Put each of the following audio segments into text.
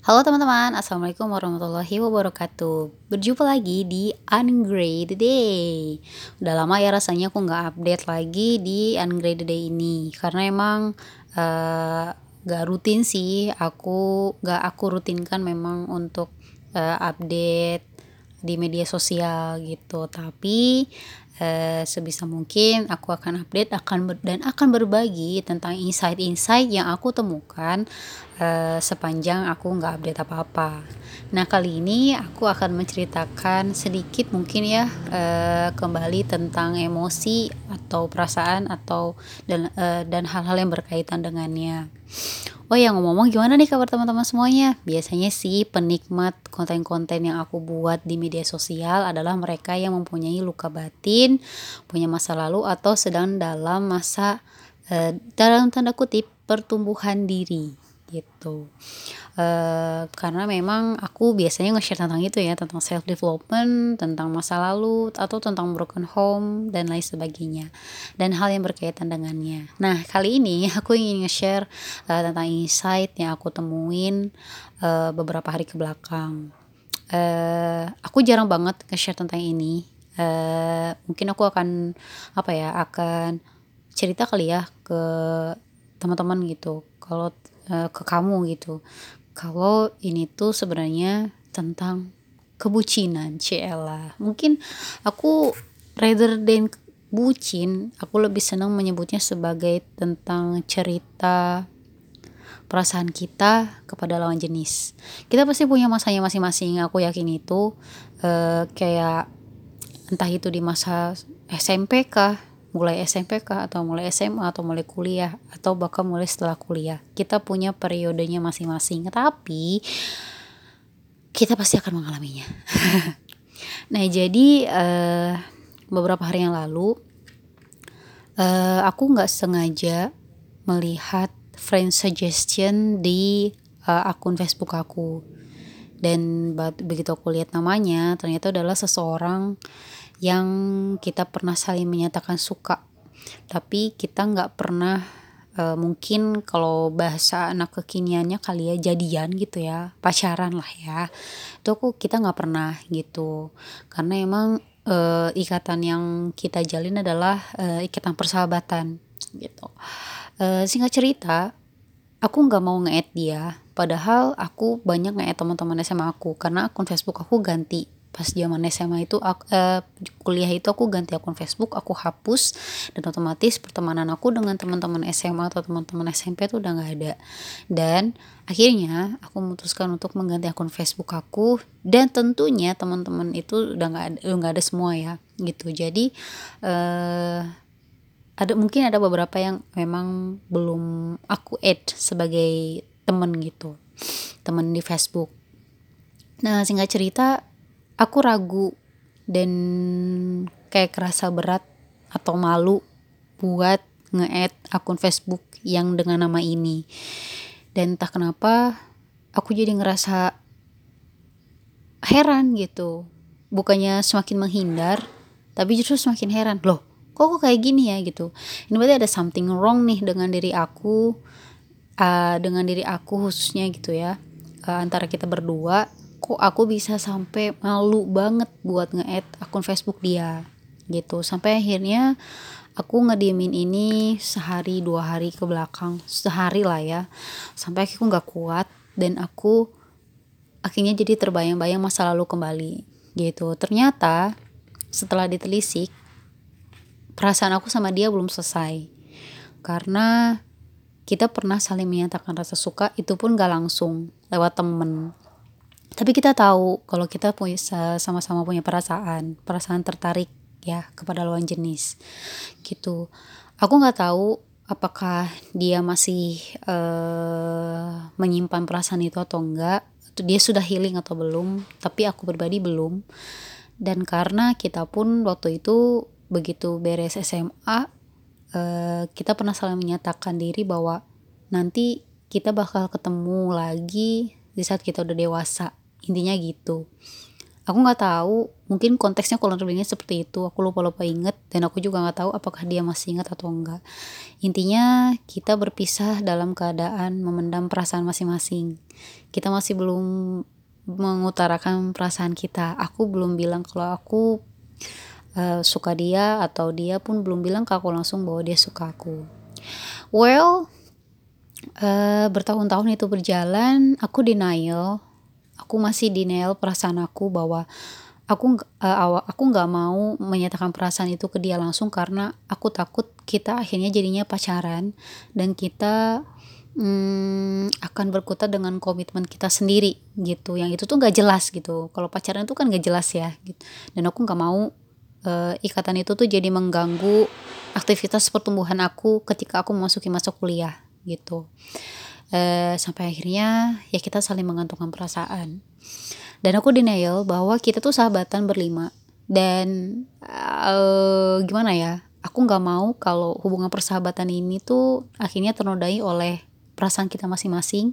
Halo teman-teman, Assalamualaikum warahmatullahi wabarakatuh. Berjumpa lagi di Ungraded Day. Udah lama ya rasanya aku nggak update lagi di Ungraded Day ini. Karena emang uh, gak rutin sih. Aku gak aku rutinkan memang untuk uh, update di media sosial gitu. Tapi uh, sebisa mungkin aku akan update akan ber, dan akan berbagi tentang insight-insight yang aku temukan uh, sepanjang aku nggak update apa-apa. Nah kali ini aku akan menceritakan sedikit mungkin ya uh, kembali tentang emosi atau perasaan atau dan uh, dan hal-hal yang berkaitan dengannya. Oh ya ngomong-ngomong gimana nih kabar teman-teman semuanya? Biasanya sih penikmat konten-konten yang aku buat di media sosial adalah mereka yang mempunyai luka batin, punya masa lalu atau sedang dalam masa uh, dalam tanda kutip pertumbuhan diri gitu. Uh, karena memang aku biasanya nge-share tentang itu ya tentang self development tentang masa lalu atau tentang broken home dan lain sebagainya dan hal yang berkaitan dengannya. Nah kali ini aku ingin nge-share uh, tentang insight yang aku temuin uh, beberapa hari ke belakang. Uh, aku jarang banget nge-share tentang ini. Uh, mungkin aku akan apa ya akan cerita kali ya ke teman-teman gitu. Kalau uh, ke kamu gitu. Kalau ini tuh sebenarnya tentang kebucinan Ciela mungkin aku rather than bucin aku lebih senang menyebutnya sebagai tentang cerita perasaan kita kepada lawan jenis. Kita pasti punya masanya masing-masing aku yakin itu. Uh, kayak entah itu di masa SMP kah mulai SMP kah atau mulai SMA atau mulai kuliah atau bahkan mulai setelah kuliah. Kita punya periodenya masing-masing. Tapi kita pasti akan mengalaminya. Nah jadi uh, beberapa hari yang lalu uh, aku nggak sengaja melihat friend suggestion di uh, akun Facebook aku. Dan begitu aku lihat namanya ternyata adalah seseorang yang kita pernah saling menyatakan suka. Tapi kita nggak pernah uh, mungkin kalau bahasa anak kekiniannya kali ya jadian gitu ya pacaran lah ya. Itu aku kita nggak pernah gitu. Karena emang uh, ikatan yang kita jalin adalah uh, ikatan persahabatan gitu. Uh, singkat cerita aku nggak mau nge dia. Padahal aku banyak nge teman-teman SMA aku. Karena akun Facebook aku ganti pas zaman SMA itu aku, uh, kuliah itu aku ganti akun Facebook aku hapus dan otomatis pertemanan aku dengan teman-teman SMA atau teman-teman SMP itu udah nggak ada. Dan akhirnya aku memutuskan untuk mengganti akun Facebook aku dan tentunya teman-teman itu udah nggak ada nggak ada semua ya gitu. Jadi uh, ada mungkin ada beberapa yang memang belum aku add sebagai temen gitu temen di Facebook. Nah singkat cerita aku ragu dan kayak kerasa berat atau malu buat nge-add akun Facebook yang dengan nama ini. Dan entah kenapa aku jadi ngerasa heran gitu. Bukannya semakin menghindar, tapi justru semakin heran. Loh, kok kok kayak gini ya gitu. Ini berarti ada something wrong nih dengan diri aku, uh, dengan diri aku khususnya gitu ya. Uh, antara kita berdua kok aku bisa sampai malu banget buat nge-add akun Facebook dia gitu. Sampai akhirnya aku ngediemin ini sehari dua hari ke belakang sehari lah ya. Sampai aku nggak kuat dan aku akhirnya jadi terbayang-bayang masa lalu kembali gitu. Ternyata setelah ditelisik perasaan aku sama dia belum selesai. Karena kita pernah saling menyatakan rasa suka itu pun gak langsung lewat temen tapi kita tahu kalau kita punya sama-sama punya perasaan perasaan tertarik ya kepada lawan jenis gitu. Aku nggak tahu apakah dia masih uh, menyimpan perasaan itu atau enggak dia sudah healing atau belum tapi aku pribadi belum. Dan karena kita pun waktu itu begitu beres SMA uh, eh, kita pernah saling menyatakan diri bahwa nanti kita bakal ketemu lagi di saat kita udah dewasa intinya gitu. Aku nggak tahu mungkin konteksnya kalau lebihnya seperti itu aku lupa lupa inget dan aku juga nggak tahu apakah dia masih ingat atau enggak. Intinya kita berpisah dalam keadaan memendam perasaan masing-masing. Kita masih belum mengutarakan perasaan kita. Aku belum bilang kalau aku uh, suka dia atau dia pun belum bilang ke aku langsung bahwa dia suka aku. Well uh, bertahun-tahun itu berjalan aku denial aku masih denial perasaan aku bahwa aku uh, aku nggak mau menyatakan perasaan itu ke dia langsung karena aku takut kita akhirnya jadinya pacaran dan kita hmm, akan berkutat dengan komitmen kita sendiri gitu yang itu tuh nggak jelas gitu kalau pacaran itu kan nggak jelas ya gitu. dan aku nggak mau uh, ikatan itu tuh jadi mengganggu aktivitas pertumbuhan aku ketika aku memasuki masa kuliah gitu uh, sampai akhirnya ya kita saling menggantungkan perasaan. Dan aku denial bahwa kita tuh sahabatan berlima. Dan uh, gimana ya aku nggak mau kalau hubungan persahabatan ini tuh akhirnya ternodai oleh perasaan kita masing-masing.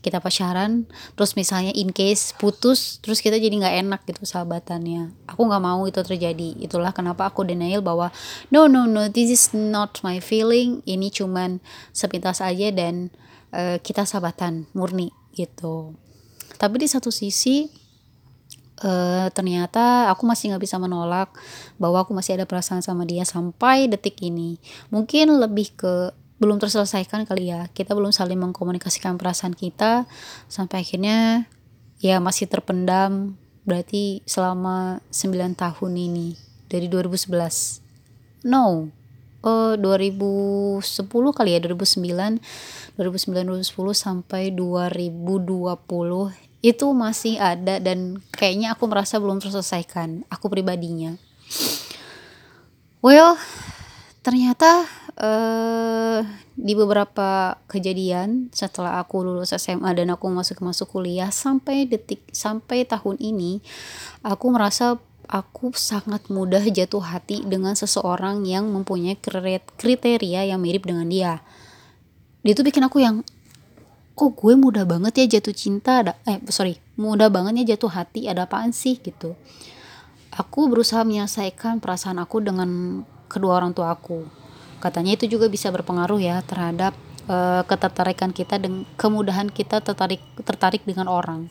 Kita pacaran terus misalnya in case putus terus kita jadi nggak enak gitu sahabatannya. Aku nggak mau itu terjadi. Itulah kenapa aku denial bahwa no no no this is not my feeling. Ini cuman sepintas aja dan uh, kita sahabatan murni gitu. Tapi di satu sisi uh, ternyata aku masih nggak bisa menolak bahwa aku masih ada perasaan sama dia sampai detik ini. Mungkin lebih ke belum terselesaikan kali ya. Kita belum saling mengkomunikasikan perasaan kita sampai akhirnya ya masih terpendam berarti selama 9 tahun ini dari 2011 no uh, 2010 kali ya 2009 2009 2010 sampai 2020 itu masih ada dan kayaknya aku merasa belum terselesaikan aku pribadinya. Well ternyata uh, di beberapa kejadian setelah aku lulus SMA dan aku masuk masuk kuliah sampai detik sampai tahun ini aku merasa aku sangat mudah jatuh hati dengan seseorang yang mempunyai kriteria yang mirip dengan dia. Dia tuh bikin aku yang kok gue mudah banget ya jatuh cinta? Ada eh sorry mudah banget ya jatuh hati? Ada apaan sih? Gitu. Aku berusaha menyelesaikan perasaan aku dengan kedua orang tua aku. Katanya itu juga bisa berpengaruh ya terhadap uh, ketertarikan kita dan kemudahan kita tertarik tertarik dengan orang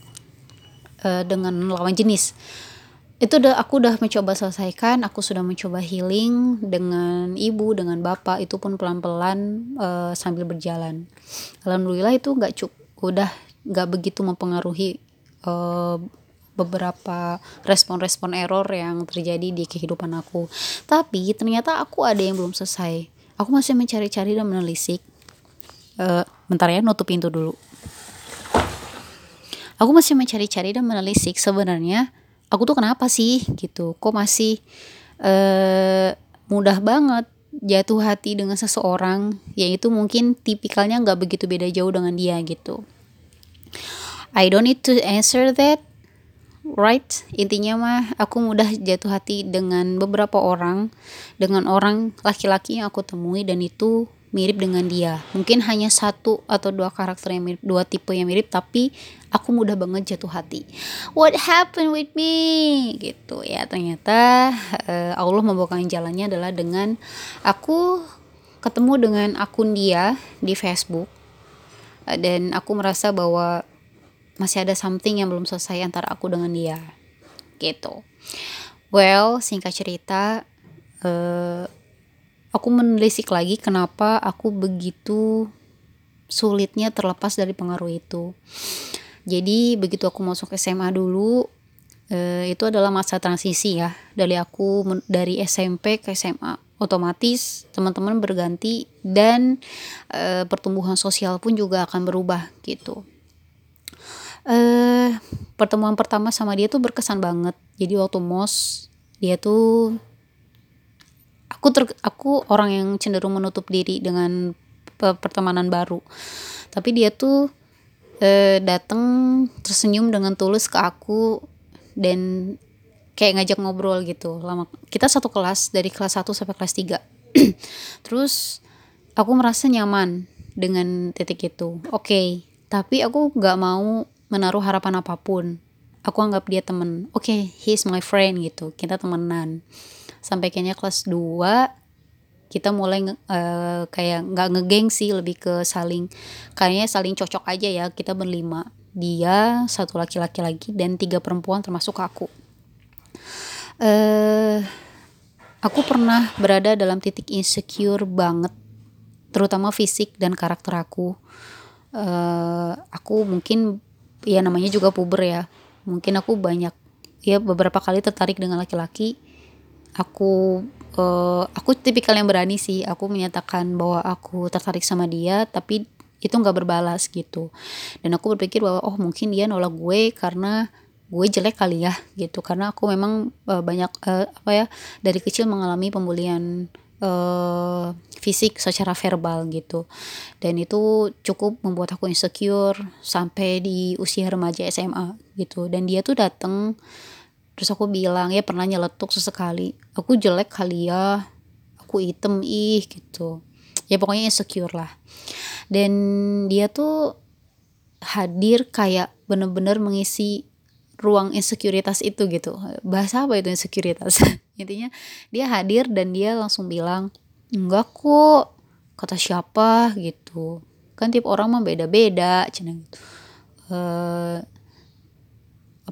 uh, dengan lawan jenis itu udah aku udah mencoba selesaikan aku sudah mencoba healing dengan ibu dengan bapak itu pun pelan pelan uh, sambil berjalan. Alhamdulillah itu nggak cukup udah nggak begitu mempengaruhi uh, beberapa respon-respon error yang terjadi di kehidupan aku. Tapi ternyata aku ada yang belum selesai. Aku masih mencari-cari dan menelisik. Uh, bentar ya nutup pintu dulu. Aku masih mencari-cari dan menelisik sebenarnya aku tuh kenapa sih? Gitu. Kok masih uh, mudah banget jatuh hati dengan seseorang yaitu mungkin tipikalnya nggak begitu beda jauh dengan dia gitu. I don't need to answer that right? Intinya mah aku mudah jatuh hati dengan beberapa orang dengan orang laki-laki yang aku temui dan itu mirip dengan dia. Mungkin hanya satu atau dua karakter yang mirip dua tipe yang mirip tapi aku mudah banget jatuh hati. What happened with me? Gitu ya. Ternyata uh, Allah membawakan jalannya adalah dengan aku ketemu dengan akun dia di Facebook uh, dan aku merasa bahwa masih ada something yang belum selesai antara aku dengan dia. Gitu. Well singkat cerita uh, aku menelisik lagi kenapa aku begitu sulitnya terlepas dari pengaruh itu. Jadi begitu aku masuk SMA dulu uh, itu adalah masa transisi ya. Dari aku dari SMP ke SMA otomatis teman-teman berganti dan e, pertumbuhan sosial pun juga akan berubah gitu. Eh pertemuan pertama sama dia tuh berkesan banget. Jadi waktu mos dia tuh aku ter, aku orang yang cenderung menutup diri dengan pertemanan baru. Tapi dia tuh eh, datang tersenyum dengan tulus ke aku dan kayak ngajak ngobrol gitu. Lama kita satu kelas dari kelas 1 sampai kelas 3 terus aku merasa nyaman dengan titik itu. Oke okay, tapi aku nggak mau menaruh harapan apa pun. Aku anggap dia temen. Oke okay, he's my friend gitu. Kita temenan sampai kayaknya kelas 2 kita mulai uh, kayak nggak ngegeng sih lebih ke saling kayaknya saling cocok aja ya kita berlima. Dia satu laki-laki lagi dan tiga perempuan termasuk aku. Uh, aku pernah berada dalam titik insecure banget terutama fisik dan karakter aku. Uh, aku mungkin ya namanya juga puber ya mungkin aku banyak ya beberapa kali tertarik dengan laki-laki aku uh, aku tipikal yang berani sih. Aku menyatakan bahwa aku tertarik sama dia tapi itu nggak berbalas gitu. Dan aku berpikir bahwa oh mungkin dia nolak gue karena gue jelek kali ya gitu. Karena aku memang uh, banyak uh, apa ya dari kecil mengalami pembulian uh, fisik secara verbal gitu. Dan itu cukup membuat aku insecure sampai di usia remaja SMA gitu. Dan dia tuh dateng terus aku bilang ya pernah nyeletuk sesekali. Aku jelek kali ya. Aku item ih gitu. Ya pokoknya insecure lah. Dan dia tuh hadir kayak bener-bener mengisi ruang insekuritas itu gitu. Bahasa apa itu insekuritas intinya dia hadir dan dia langsung bilang enggak kok kata siapa? gitu. Kan tiap orang mah beda-beda cina gitu. Uh,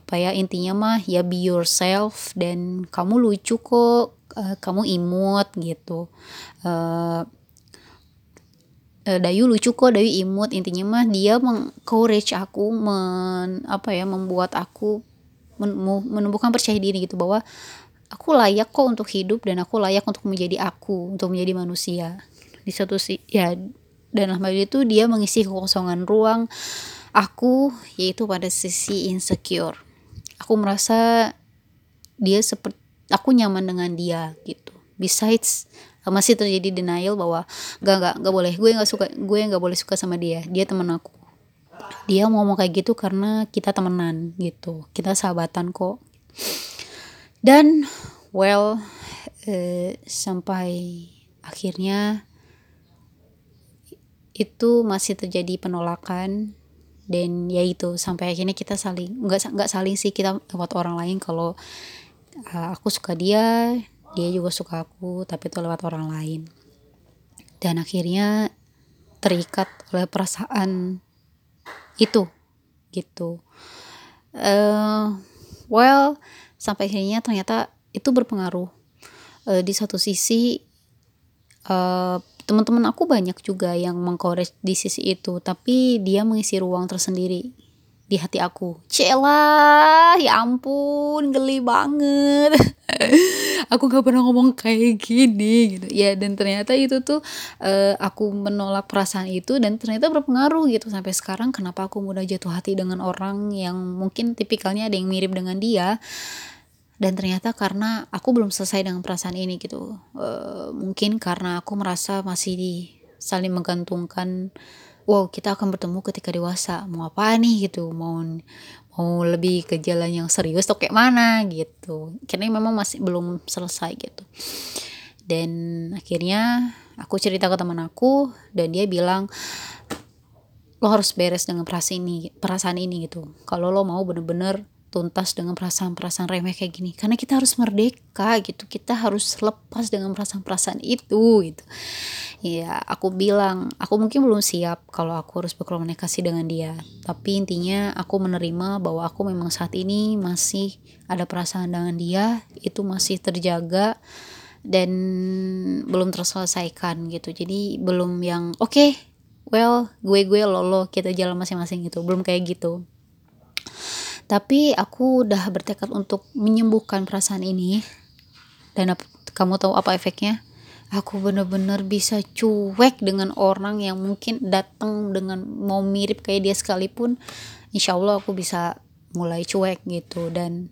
apa ya intinya mah ya be yourself dan kamu lucu kok uh, kamu imut gitu. Uh, Dayu lucu kok Dayu imut. Intinya mah dia mengcourage aku men apa ya membuat aku men, menumbuhkan percaya diri gitu bahwa aku layak kok untuk hidup dan aku layak untuk menjadi aku untuk menjadi manusia. Di satu si ya dan hal itu dia mengisi kekosongan ruang aku yaitu pada sisi insecure aku merasa dia seperti aku nyaman dengan dia gitu. Besides masih terjadi denial bahwa gak gak gak boleh gue nggak suka gue nggak boleh suka sama dia dia teman aku. Dia ngomong kayak gitu karena kita temenan gitu. Kita sahabatan kok. Dan well eh, sampai akhirnya itu masih terjadi penolakan dan ya itu sampai akhirnya kita saling nggak nggak saling sih kita lewat orang lain. Kalau uh, aku suka dia dia juga suka aku tapi itu lewat orang lain. Dan akhirnya terikat oleh perasaan itu gitu. Uh, well sampai akhirnya ternyata itu berpengaruh. Uh, di satu sisi uh, teman-teman aku banyak juga yang mengkorek di sisi itu tapi dia mengisi ruang tersendiri di hati aku. Celah ya ampun geli banget. Aku gak pernah ngomong kayak gini gitu. Ya dan ternyata itu tuh uh, aku menolak perasaan itu dan ternyata berpengaruh gitu. Sampai sekarang kenapa aku mudah jatuh hati dengan orang yang mungkin tipikalnya ada yang mirip dengan dia dan ternyata karena aku belum selesai dengan perasaan ini gitu. Uh, mungkin karena aku merasa masih di saling menggantungkan wow kita akan bertemu ketika dewasa. Mau apa nih? gitu. Mau mau lebih ke jalan yang serius atau kayak mana gitu. Karena memang masih belum selesai gitu. Dan akhirnya aku cerita ke teman aku dan dia bilang lo harus beres dengan perasaan ini perasaan ini gitu. Kalau lo mau bener-bener tuntas dengan perasaan-perasaan remeh kayak gini. Karena kita harus merdeka gitu. Kita harus lepas dengan perasaan-perasaan itu gitu. Ya aku bilang aku mungkin belum siap kalau aku harus berkomunikasi dengan dia. Tapi intinya aku menerima bahwa aku memang saat ini masih ada perasaan dengan dia. Itu masih terjaga dan belum terselesaikan gitu. Jadi belum yang oke okay, well gue gue lo lo kita jalan masing-masing gitu. Belum kayak gitu tapi aku udah bertekad untuk menyembuhkan perasaan ini. Dan kamu tahu apa efeknya? Aku bener-bener bisa cuek dengan orang yang mungkin datang dengan mau mirip kayak dia sekalipun. Insya Allah aku bisa mulai cuek gitu. Dan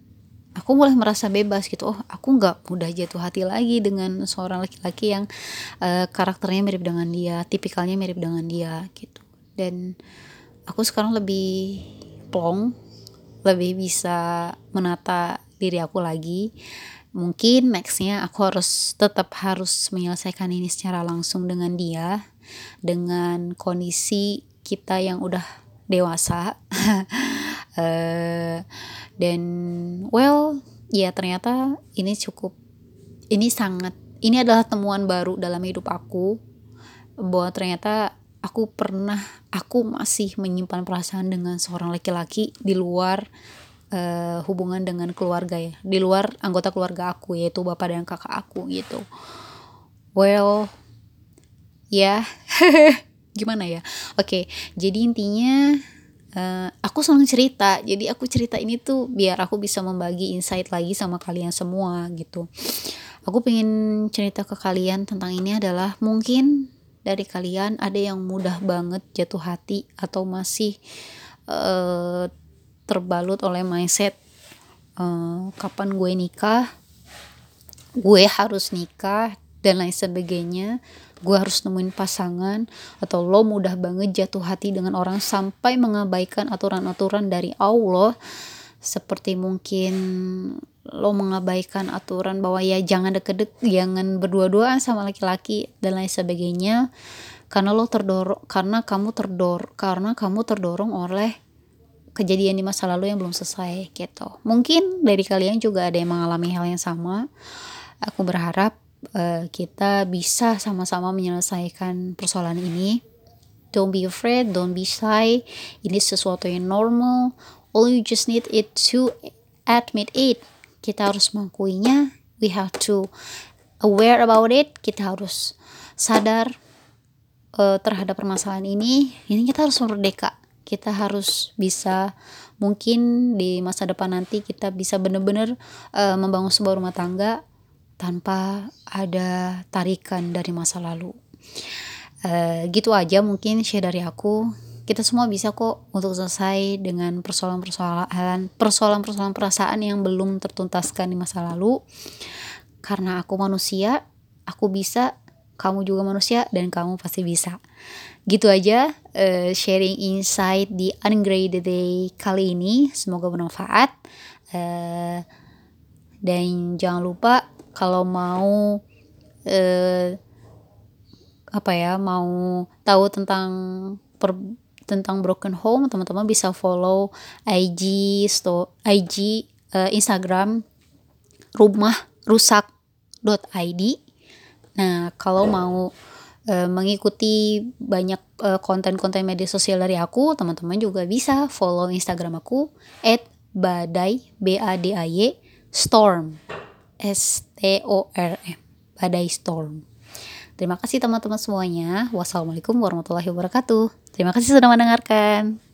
aku mulai merasa bebas gitu. Oh aku nggak mudah jatuh hati lagi dengan seorang laki-laki yang uh, karakternya mirip dengan dia tipikalnya mirip dengan dia gitu. Dan aku sekarang lebih plong lebih bisa menata diri aku lagi. Mungkin nextnya aku harus tetap harus menyelesaikan ini secara langsung dengan dia dengan kondisi kita yang udah dewasa. Uh, dan well ya ternyata ini cukup ini sangat ini adalah temuan baru dalam hidup aku bahwa ternyata aku pernah aku masih menyimpan perasaan dengan seorang laki-laki di luar uh, hubungan dengan keluarga ya. Di luar anggota keluarga aku yaitu bapak dan kakak aku gitu. Well ya. Yeah. gimana ya? Oke okay, jadi intinya uh, aku selalu cerita. Jadi aku cerita ini tuh biar aku bisa membagi insight lagi sama kalian semua gitu. Aku pengen cerita ke kalian tentang ini adalah mungkin dari kalian ada yang mudah banget jatuh hati atau masih uh, terbalut oleh mindset uh, kapan gue nikah gue harus nikah dan lain sebagainya. Gue harus nemuin pasangan atau lo mudah banget jatuh hati dengan orang sampai mengabaikan aturan-aturan dari Allah. Seperti mungkin lo mengabaikan aturan bahwa ya jangan deket-deket jangan berdua-duaan sama laki-laki dan lain sebagainya karena lo terdorong karena kamu terdor karena kamu terdorong oleh kejadian di masa lalu yang belum selesai gitu. Mungkin dari kalian juga ada yang mengalami hal yang sama. Aku berharap uh, kita bisa sama-sama menyelesaikan persoalan ini. Don't be afraid don't be shy. Ini sesuatu yang normal. All you just need it to admit it kita harus mengakuinya. We have to aware about it. Kita harus sadar uh, terhadap permasalahan ini. Ini kita harus merdeka. Kita harus bisa mungkin di masa depan nanti kita bisa benar-benar uh, membangun sebuah rumah tangga tanpa ada tarikan dari masa lalu. Uh, gitu aja mungkin share dari aku kita semua bisa kok untuk selesai dengan persoalan-persoalan persoalan-persoalan perasaan yang belum tertuntaskan di masa lalu. Karena aku manusia aku bisa kamu juga manusia dan kamu pasti bisa. Gitu aja uh, sharing insight di ungraded day kali ini. Semoga bermanfaat. Uh, dan jangan lupa kalau mau uh, apa ya mau tahu tentang per, tentang broken home teman-teman bisa follow IG sto IG uh, Instagram rumah rusak.id nah kalau mau uh, mengikuti banyak uh, konten-konten media sosial dari aku teman-teman juga bisa follow Instagram aku at badai b a d a y storm. S t o r m badai storm Terima kasih teman-teman semuanya. Wassalamualaikum warahmatullahi wabarakatuh. Terima kasih sudah mendengarkan.